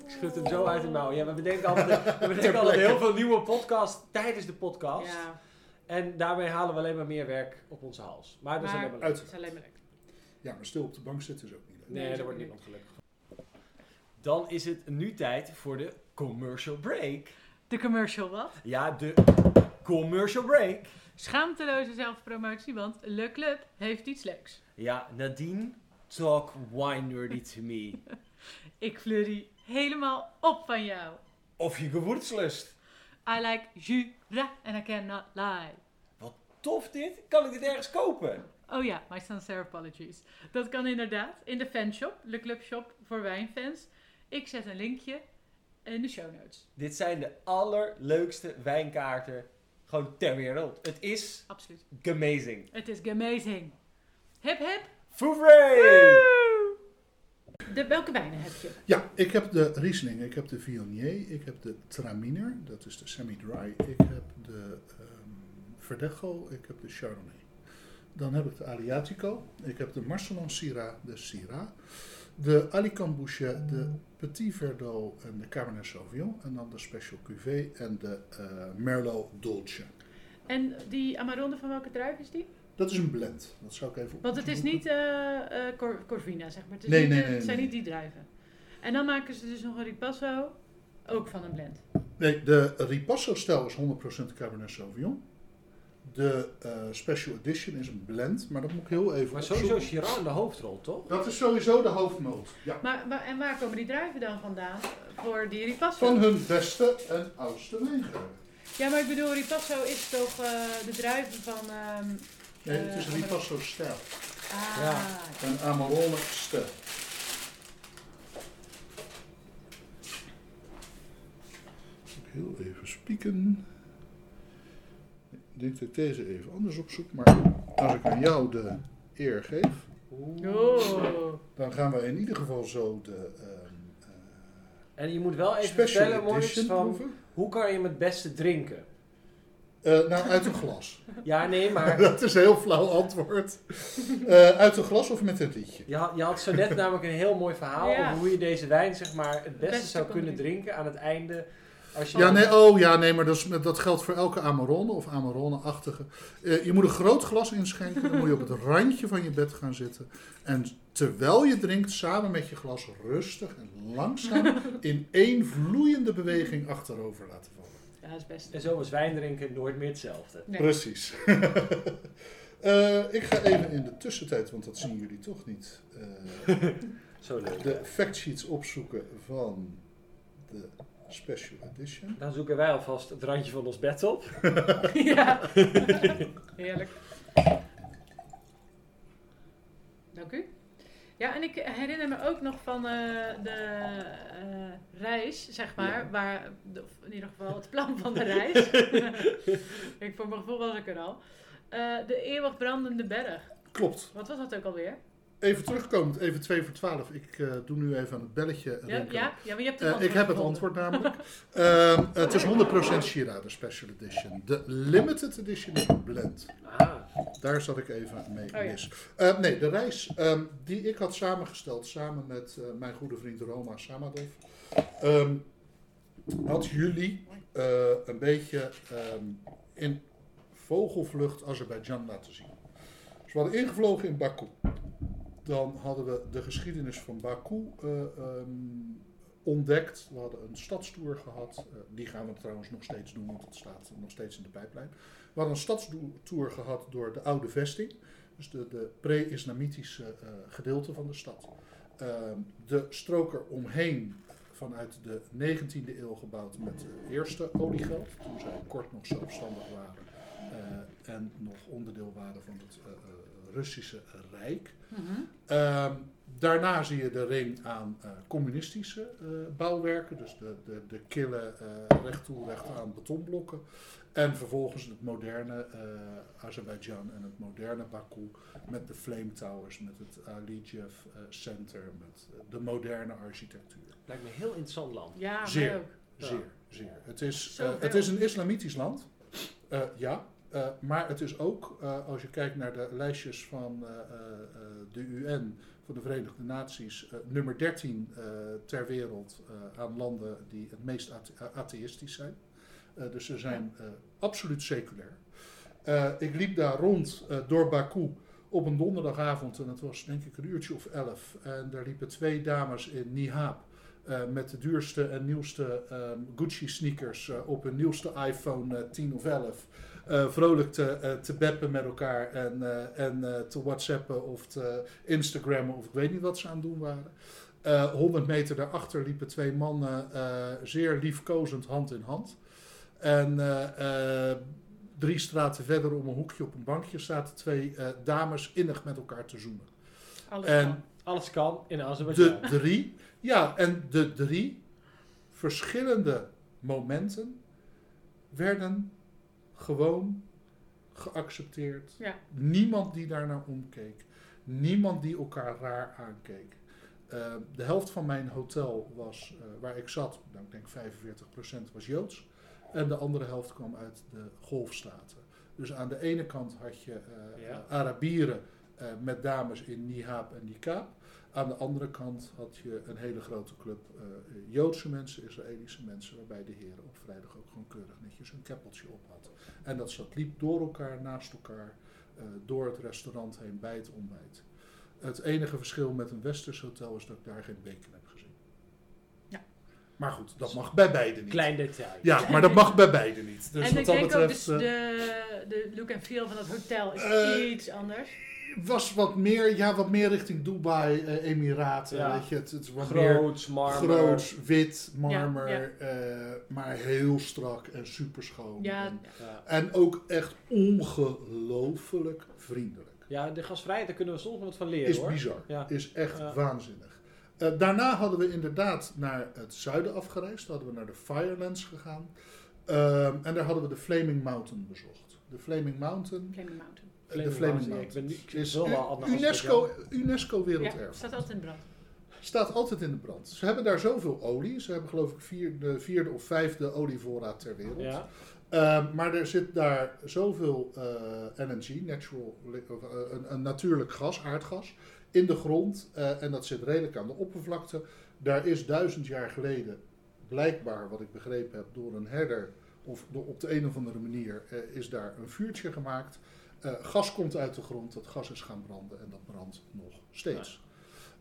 Ik schud hem zo uit de mouw. Ja, we bedenken altijd, we bedenken altijd heel veel nieuwe podcasts tijdens de podcast. Ja, En daarmee halen we alleen maar meer werk op onze hals. Maar dat is alleen maar leuk. het is alleen maar leuk. Ja, maar stil op de bank zitten is ook niet leuk. Nee, Nee, daar wordt niemand gelukkig van. Dan is het nu tijd voor de commercial break. De commercial wat? Ja, de Commercial break. Schaamteloze zelfpromotie, want Le Club heeft iets leuks. Ja, Nadine, talk wine nerdy to me. Ik fleurie helemaal op van jou. Of je gevoelslust. I like Jura and I cannot lie. Tof dit. Kan ik dit ergens kopen? Oh ja, my sincere apologies. Dat kan inderdaad in de fanshop, Le Club Shop voor wijnfans. Ik zet een linkje in de show notes. Dit zijn de allerleukste wijnkaarten gewoon ter wereld. Het is Absoluut. amazing. Het is amazing. Hip hip. Fouvray! De, welke wijnen heb je? Ja, ik heb de Riesling, ik heb de Viognier, ik heb de Traminer, dat is de semi-dry. Ik heb de ehm Verdecho, ik heb de Chardonnay. Dan heb ik de Aliatico, ik heb de Marcelon Syrah, de Syrah. De Alicante de Petit Verdot en de Cabernet Sauvignon. En dan de Special Cuvée en de eh, Merlot Dolce. En die Amarone van welke druif is die? Dat is een blend, dat zou ik even Want het is niet eh, eh, Cor- Corvina, zeg maar. Het, is Nee, niet, nee, eh, nee, het zijn nee. niet die druiven. En dan maken ze dus nog een ripasso, ook van een blend. Nee, de Ripasso-stijl is 100% Cabernet Sauvignon. De eh, Special Edition is een blend, maar dat moet ik heel even Maar opzoeken. sowieso Chiran in de hoofdrol, toch? Dat is sowieso de hoofdmoot. Ja. Maar, maar, en waar komen die druiven dan vandaan voor die ripasso? Van hun beste en oudste wijngaarden. Ja, maar ik bedoel, ripasso is toch eh, de druiven van... ehm, Nee, het is Eh, Ripasso-stijl. ah, Ja. En Amarone-stijl. Ik heel even spieken. Ik denk dat ik deze even anders opzoek, maar als ik aan jou de eer geef, Oh. dan gaan we in ieder geval zo de ehm, eh, En je moet wel even Special vertellen, Edition van proeven. hoe kan je hem het beste drinken? Eh, nou, uit een glas. Ja, nee, maar Dat is een heel flauw antwoord. Eh, uit een glas of met een rietje? je had, je had zo net namelijk een heel mooi verhaal Ja. over hoe je deze wijn zeg maar, het beste, beste zou kunnen drinken. drinken aan het einde. Als je Ja, nee, oh ja, nee, maar dat, is, dat geldt voor elke Amarone of Amarone-achtige. Eh, je moet een groot glas inschenken, dan moet je op het randje van je bed gaan zitten. En terwijl je drinkt, samen met je glas rustig en langzaam in één vloeiende beweging achterover laten dat is best. En zo was wijn drinken nooit meer hetzelfde. Nee. Precies. Eh, ik ga even in de tussentijd, want dat zien jullie toch niet, eh, Zo leuk. de factsheets opzoeken van de Special Edition. Dan zoeken wij alvast het randje van ons bed op. ja. Heerlijk. Dank u. Ja, en ik herinner me ook nog van eh, de eh, reis, zeg maar, Ja. waar, of in ieder geval het plan van de reis. ik voor mijn gevoel was ik er al. Eh, de eeuwig brandende berg. Klopt. Wat was dat ook alweer? Even terugkomend, even 2 voor 12. Ik eh, doe nu even aan het belletje Ja, ja? ja, maar je hebt het Eh, antwoord ik heb het antwoord namelijk. Ehm, het is 100% Shiraz, de Special Edition. De Limited Edition is een blend. Ah, Daar zat ik even mee ja. mis. Eh, nee, de reis ehm, die ik had samengesteld samen met eh, mijn goede vriend Roma Samadov. ehm, had jullie eh, een beetje in vogelvlucht Azerbeidzjan laten zien. Dus we hadden ingevlogen in Baku. Dan hadden we de geschiedenis van Baku eh, ehm, ontdekt. We hadden een stadstour gehad. Eh, die gaan we trouwens nog steeds doen, want dat staat nog steeds in de pijplijn. We hadden een stadstour gehad door de oude vesting. Dus de, de pre-islamitische eh, gedeelte van de stad. Ehm, de strook er omheen vanuit de 19e eeuw gebouwd met de eerste oliegeld. Toen zij kort nog zelfstandig waren. en nog onderdeel waren van het Russische Rijk. Mhm. Ehm, daarna zie je de ring aan eh, communistische eh, bouwwerken, dus de, de, de kille eh recht toe recht aan betonblokken. En vervolgens het moderne eh, Azerbeidzjan en het moderne Baku met de Flame Towers, met het Alijev Center, met de moderne architectuur. lijkt me een heel interessant land. Ja, Zeer. Zeer, zeer. Het is, het is een islamitisch land, Eh, ja. Eh, maar het is ook, eh, als je kijkt naar de lijstjes van eh, de UN, van de Verenigde Naties, nummer 13 eh, ter wereld aan landen die het meest athe- atheïstisch zijn. Dus ze zijn absoluut seculair. Ik liep daar rond door Baku op een donderdagavond en het was denk ik een uurtje of elf. En daar liepen twee dames in Nihab eh, met de duurste en nieuwste ehm, Gucci sneakers op hun nieuwste iPhone eh, 10 of 11 eh, vrolijk te, eh, te beppen met elkaar en, eh, en eh, te whatsappen of te Instagrammen of ik weet niet wat ze aan het doen waren. Eh 100 meter daarachter liepen twee mannen eh, zeer liefkozend hand in hand. En eh, eh, drie straten verder om een hoekje op een bankje zaten twee eh, dames innig met elkaar te zoenen. Alles En- kan. Alles kan in De Azerbeidzjan. drie, ja, en de drie verschillende momenten werden gewoon geaccepteerd. Ja. Niemand die daarnaar omkeek. Niemand die elkaar raar aankeek. Eh, de helft van mijn hotel was, eh, waar ik zat, nou, ik denk 45% was Joods. En de andere helft kwam uit de golfstaten. Dus aan de ene kant had je eh, Ja. Arabieren eh, met dames in nihaab en niqab. Aan de andere kant had je een hele grote club eh, Joodse mensen, Israëlische mensen, waarbij de heren op vrijdag ook gewoon keurig netjes een keppeltje op had. En dat zat liep door elkaar, naast elkaar, eh, door het restaurant heen bij het ontbijt. Het enige verschil met een westers hotel is dat ik daar geen bacon heb gezien. Ja. Maar goed, dat mag bij beide niet. Klein detail. Ja, maar dat mag bij beide niet. Dus en wat ik dat denk ook, betreft dus eh, de, de look en feel van het hotel is iets anders. Was wat meer, ja, wat meer richting Dubai, eh, Emiraten. Ja. Weet je, het, het is wat meer Groots, marmer. groots, wit, marmer, Ja, eh, maar heel strak en super schoon. Ja, En, Ja. en ook echt ongelooflijk vriendelijk. ja, de gastvrijheid, daar kunnen we soms nog wat van leren Is hoor. bizar. Ja. Is echt Ja. waanzinnig. Eh, daarna hadden we inderdaad naar het zuiden afgereisd. Hadden we naar de Firelands gegaan. Ehm, en daar hadden we de Flaming Mountain bezocht. De Flaming Mountain. Flaming Mountain. Flaming de Mountain, ja, ik ben nu- ik is wel UNESCO, UNESCO Ja, staat altijd in brand. Staat altijd in de brand. Ze hebben daar zoveel olie. Ze hebben geloof ik vier, de vierde of vijfde olievoorraad ter wereld. Ja. Ehm, maar er zit daar zoveel eh, LNG, natural, eh, een, een natuurlijk gas, aardgas, in de grond. eh, en dat zit redelijk aan de oppervlakte. Daar is duizend jaar geleden, blijkbaar wat ik begrepen heb, door een herder of door, op de een of andere manier, eh, is daar een vuurtje gemaakt. Eh, gas komt uit de grond, dat gas is gaan branden en dat brandt nog steeds.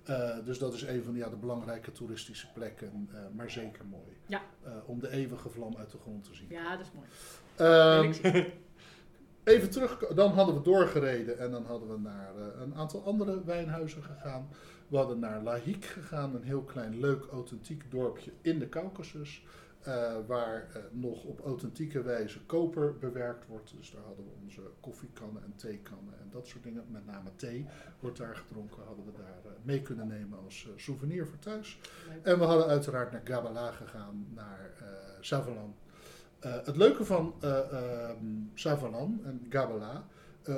Eh, dus dat is een van ja, de belangrijke toeristische plekken, eh, maar zeker mooi. Ja. Om de eeuwige vlam uit de grond te zien. Ja, dat is mooi. Ehm, even terug, dan hadden we doorgereden en dan hadden we naar een aantal andere wijnhuizen gegaan. We hadden naar Lahik gegaan, een heel klein, leuk, authentiek dorpje in de Caucasus. Eh, waar eh, nog op authentieke wijze koper bewerkt wordt. Dus daar hadden we onze koffiekannen en theekannen en dat soort dingen. Met name thee wordt daar gedronken. Hadden we daar eh, mee kunnen nemen als souvenir voor thuis. Leuk. En we hadden uiteraard naar Gabala gegaan, naar Savalan. Het leuke van eh ehm, Savalan en Gabala,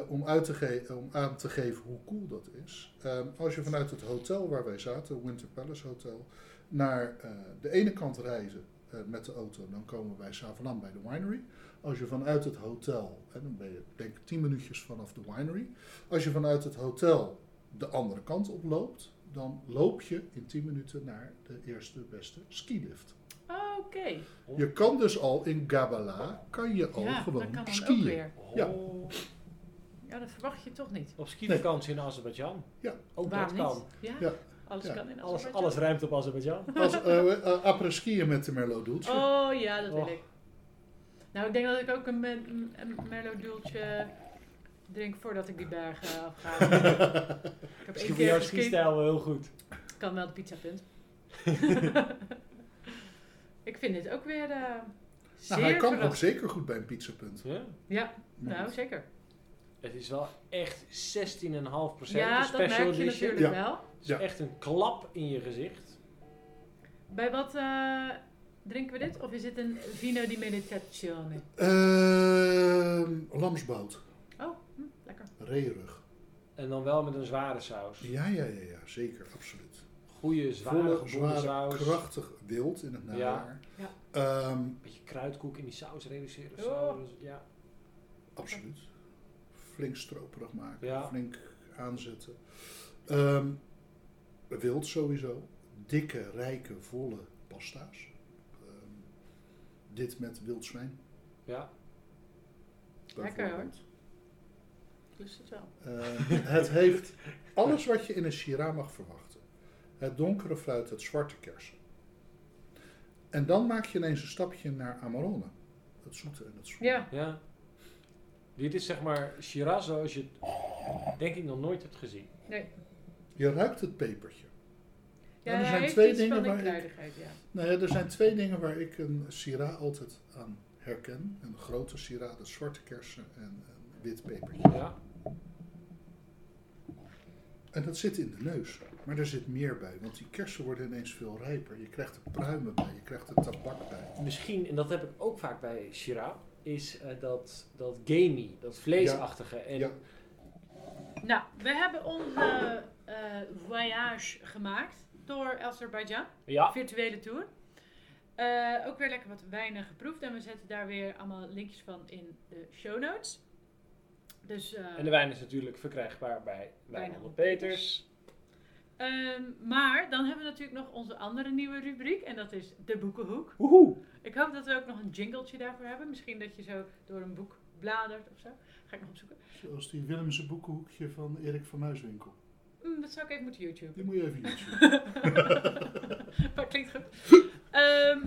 om, uit te om aan te geven hoe cool dat is. Ehm, als je vanuit het hotel waar wij zaten, Winter Palace Hotel, naar de ene kant reizen eh, met de auto, dan komen we bij Savalan bij de winery. Als je vanuit het hotel, en dan ben je denk ik 10 minuutjes vanaf de winery. Als je vanuit het hotel de andere kant op loopt, dan loop je in 10 minuten naar de eerste beste skilift. Oké. Je kan dus al in Gabala, kan je al Ja, dat gewoon kan skiën. weer. Ja. Oh. Ja, dat verwacht je toch niet. Op skivakantie in Azerbeidzjan. Ja. Ook Waarom dat kan. niet? Ja? Ja. Alles Ja. kan in Alles, alles ruimt op Azerbeidzjan. Als eh eh, après-skiën met de Merlot Dulce. Oh ja, dat wil Och. ik. Nou, ik denk dat ik ook een, een Merlot Dulce drink voordat ik die bergen afga. ik heb Misschien één voor keer jouw geskiet. skistijl wel heel goed. Kan wel de pizzapunt. ik vind dit ook weer eh zeer nou, hij kan ook zeker goed bij een pizzapunt. Ja. Ja, nou zeker. Het is wel echt 16,5% Ja, de dat merk special je edition. natuurlijk Ja. wel. Het is Ja. echt een klap in je gezicht. Bij wat eh, drinken we dit? Of is dit een vino di meditazione? Ehm, lamsbout, Oh, hm, lekker. reerug. En dan wel met een zware saus. Ja, ja, ja, ja, zeker, absoluut. Goede, zware Volle, zware, saus. krachtig wild in het najaar. Ja. Ehm, beetje kruidkoek in die saus reduceren of Oh. zo. Dus, ja. absoluut. Flink stroperig maken, Ja. flink aanzetten. Ehm, wild sowieso. Dikke, rijke, volle pasta's. Ehm, dit met wild zwijn. ja. Lekker, bijvoorbeeld. Dus het wel. Eh, het heeft alles wat je in een Shiraz mag verwachten. Het donkere fruit, het zwarte kersen. En dan maak je ineens een stapje naar Amarone. Het zoete en het zoete. Ja. Ja. Dit is zeg maar Shiraz zoals je het denk ik nog nooit hebt gezien. Nee. Je ruikt het pepertje. Ja, er zijn twee dingen waar ik- ja. Nou ja, er zijn twee dingen waar ik een Syrah altijd aan herken. Een grote Syrah, dat is zwarte kersen en een wit pepertje. Ja. En dat zit in de neus. Maar er zit meer bij, want die kersen worden ineens veel rijper. Je krijgt er pruimen bij, je krijgt er tabak bij. Misschien, en dat heb ik ook vaak bij Shiraz, is eh, dat, dat gamey, dat vleesachtige. En Ja. Nou, we hebben onze eh, voyage gemaakt door Azerbeidzjan. ja, virtuele tour. Eh, ook weer lekker wat wijnen geproefd. En we zetten daar weer allemaal linkjes van in de show notes. Dus, eh, en de wijn is natuurlijk verkrijgbaar bij Wijnhandel Peters. Ehm, maar dan hebben we natuurlijk nog onze andere nieuwe rubriek. En dat is de boekenhoek. Woehoe! Ik hoop dat we ook nog een jingletje daarvoor hebben. Misschien dat je zo door een boek bladert of zo. Ga ik nog opzoeken. Zoals die Willemse boekenhoekje van Erik van Muiswinkel. Hm, dat zou ik even moeten YouTube. Die moet je even YouTube. maar klinkt goed. Ehm,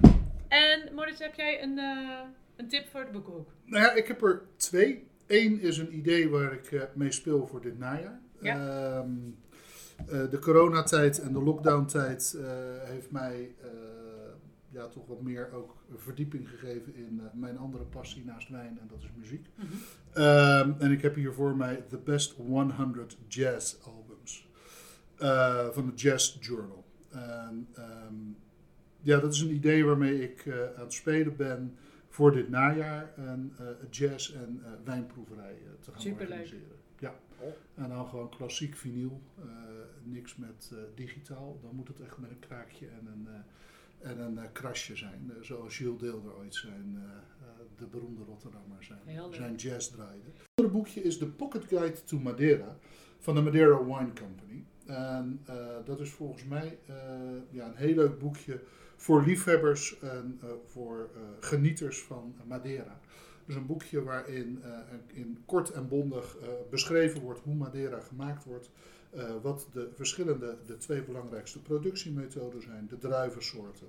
en Moritz, heb jij een, eh, een tip voor de boekenhoek? Nou ja, ik heb er twee. Eén is een idee waar ik eh, mee speel voor dit najaar. Ja. Ehm, eh, de coronatijd en de lockdowntijd eh heeft mij eh, ja, toch wat meer ook verdieping gegeven in eh, mijn andere passie naast wijn en dat is muziek. Ehm, en ik heb hier voor mij The Best 100 Jazz Albums eh, van de Jazz Journal. En, ehm, ja, dat is een idee waarmee ik eh, aan het spelen ben voor dit najaar een eh, jazz- en eh, wijnproeverij eh, te gaan Superleuk. organiseren. Ja. Oh. En dan gewoon klassiek vinyl, eh, niks met eh, digitaal. Dan moet het echt met een kraakje en een, eh, en een krasje zijn. Zoals Jules Deelder ooit zijn, eh, eh, de beroemde Rotterdammer, zijn, zijn jazz draaide. Het andere boekje is de Pocket Guide to Madeira van de Madeira Wine Company. En eh, dat is volgens mij eh, ja, een heel leuk boekje voor liefhebbers en eh, voor eh, genieters van Madeira. Dus een boekje waarin eh, in kort en bondig beschreven wordt hoe Madeira gemaakt wordt. wat de verschillende, de twee belangrijkste productiemethoden zijn, de druivensoorten.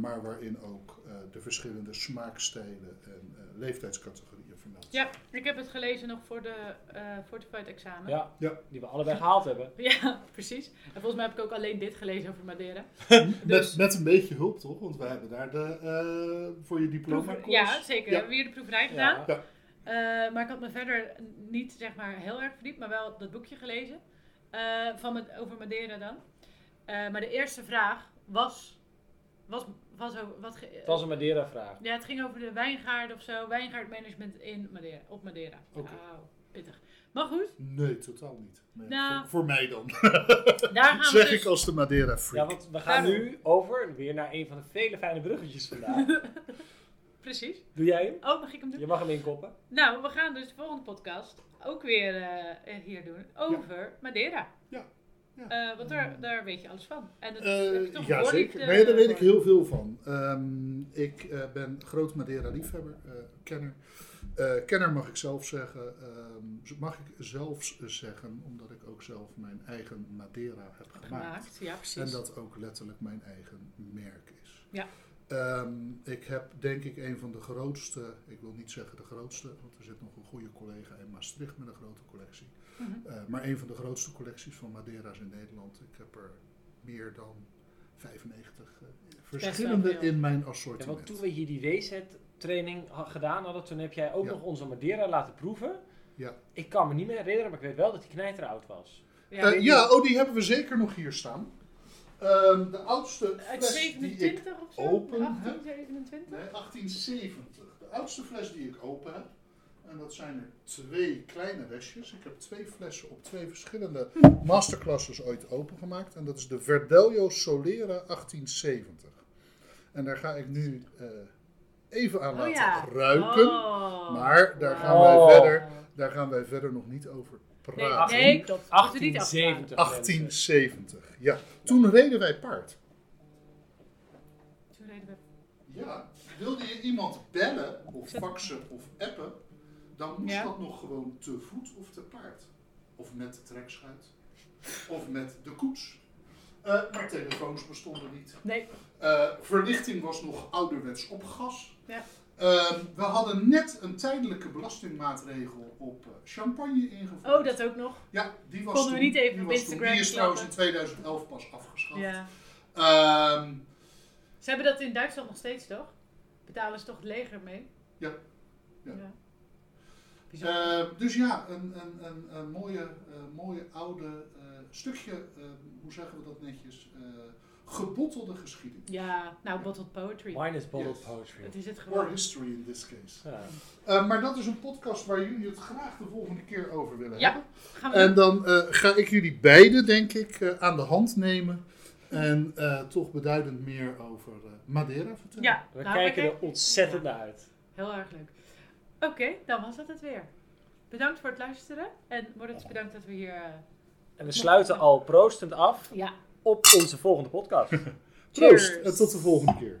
maar waarin ook de verschillende smaakstijlen en leeftijdscategorieën vermeld. Ja, ik heb het gelezen nog voor de eh Fortified examen. Ja, Ja. die we allebei gehaald hebben. Ja, precies. En volgens mij heb ik ook alleen dit gelezen over Madeira. Met, Dus- met een beetje hulp toch? Want wij hebben daar de, eh, voor je diploma Proever- ja, zeker. We Ja. hebben hier de proeverij gedaan. Ja. Eh, maar ik had me verder niet zeg maar heel erg verdiept, maar wel dat boekje gelezen. eh, van met, over Madeira dan. Eh, maar de eerste vraag was... was, was over, wat ge- Het was een Madeira-vraag. ja, het ging over de wijngaard of zo. Wijngaardmanagement in Madeira, op Madeira. Oké. Auw, pittig. Maar goed, Nee, totaal niet. Nee, Nou. voor, voor mij dan. daar gaan we zeg dus... ik als de Madeira Ja, freak. want we gaan Daarom. nu over weer naar een van de vele fijne bruggetjes vandaag. Precies. Doe jij hem? Oh, mag ik hem doen? Je mag hem inkoppen. Nou, we gaan dus de volgende podcast ook weer eh, hier doen over Madeira. Ja. Ja. Eh, want daar, daar weet je alles van. En dat Eh, heb je toch ja, zeker. Nee, daar weet ik heel veel van. Ehm, ik eh, ben groot Madeira-liefhebber, eh, kenner. Eh, kenner mag ik zelf zeggen. ehm, mag ik zelfs zeggen, omdat ik ook zelf mijn eigen Madeira heb gemaakt. gemaakt. Ja, precies. En dat ook letterlijk mijn eigen merk is. Ja. Ehm, ik heb denk ik een van de grootste, ik wil niet zeggen de grootste, want er zit nog een goede collega in Maastricht met een grote collectie. Mhm. Eh, maar een van de grootste collecties van Madera's in Nederland. Ik heb er meer dan 95 eh, verschillende in mijn Ja, assortiment. want toen we hier die WZ-training gedaan hadden, toen heb jij ook Ja. nog onze Madeira laten proeven. Ja. Ik kan me niet meer herinneren, maar ik weet wel dat die knijter oud was. Ja, Eh, ja, oh, die hebben we zeker nog hier staan. Ehm, de oudste Uit fles die ik 27 of zo? opende. 1827? Nee, 1870. De oudste fles die ik open heb. En dat zijn er twee kleine restjes. Ik heb twee flessen op twee verschillende masterclasses ooit opengemaakt. En dat is de Verdelho Solera 1870. En daar ga ik nu eh, even aan Oh laten ja. ruiken. Oh. Maar daar gaan Oh. wij verder, daar gaan wij verder nog niet over Nee, praten. nee, klopt. Moeten niet 1870. 1870, ja. Toen reden wij paard. Toen reden we- Ja, wilde je iemand bellen of faxen of appen, dan moest Ja. dat nog gewoon te voet of te paard. Of met de trekschuit. Of met de koets. Eh, maar telefoons bestonden niet. Nee. Eh, verlichting was nog ouderwets op gas. Ja. Ehm, we hadden net een tijdelijke belastingmaatregel op eh, champagne ingevoerd. Oh, dat ook nog. Ja, die was Konden we toen- niet even die op Instagram toen- Die is trouwens in klappen? 2011 pas afgeschaft. Ja. Ehm, Ze hebben dat in Duitsland nog steeds, toch? Betalen ze toch het leger mee? Ja. Ja. Ehm, dus ja, een, een, een, een mooie, eh, mooie oude eh, stukje, eh, hoe zeggen we dat netjes, eh, gebottelde geschiedenis. ja, nou, bottled poetry. Wine is bottled Yes. poetry. Het is het Or history in this case. Ja. Eh, maar dat is een podcast waar jullie het graag de volgende keer over willen Ja. hebben. Gaan we En dan eh, ga ik jullie beiden, denk ik, eh, aan de hand nemen. En eh, toch beduidend meer over eh, Madeira vertellen. Ja, We nou, kijken er ontzettend Ja, naar uit. Heel erg leuk. Oké, dan was dat het weer. Bedankt voor het luisteren. En Moritz, bedankt dat we hier... eh, En we sluiten al proostend af ja, op onze volgende podcast. Proost Cheers. en tot de volgende keer.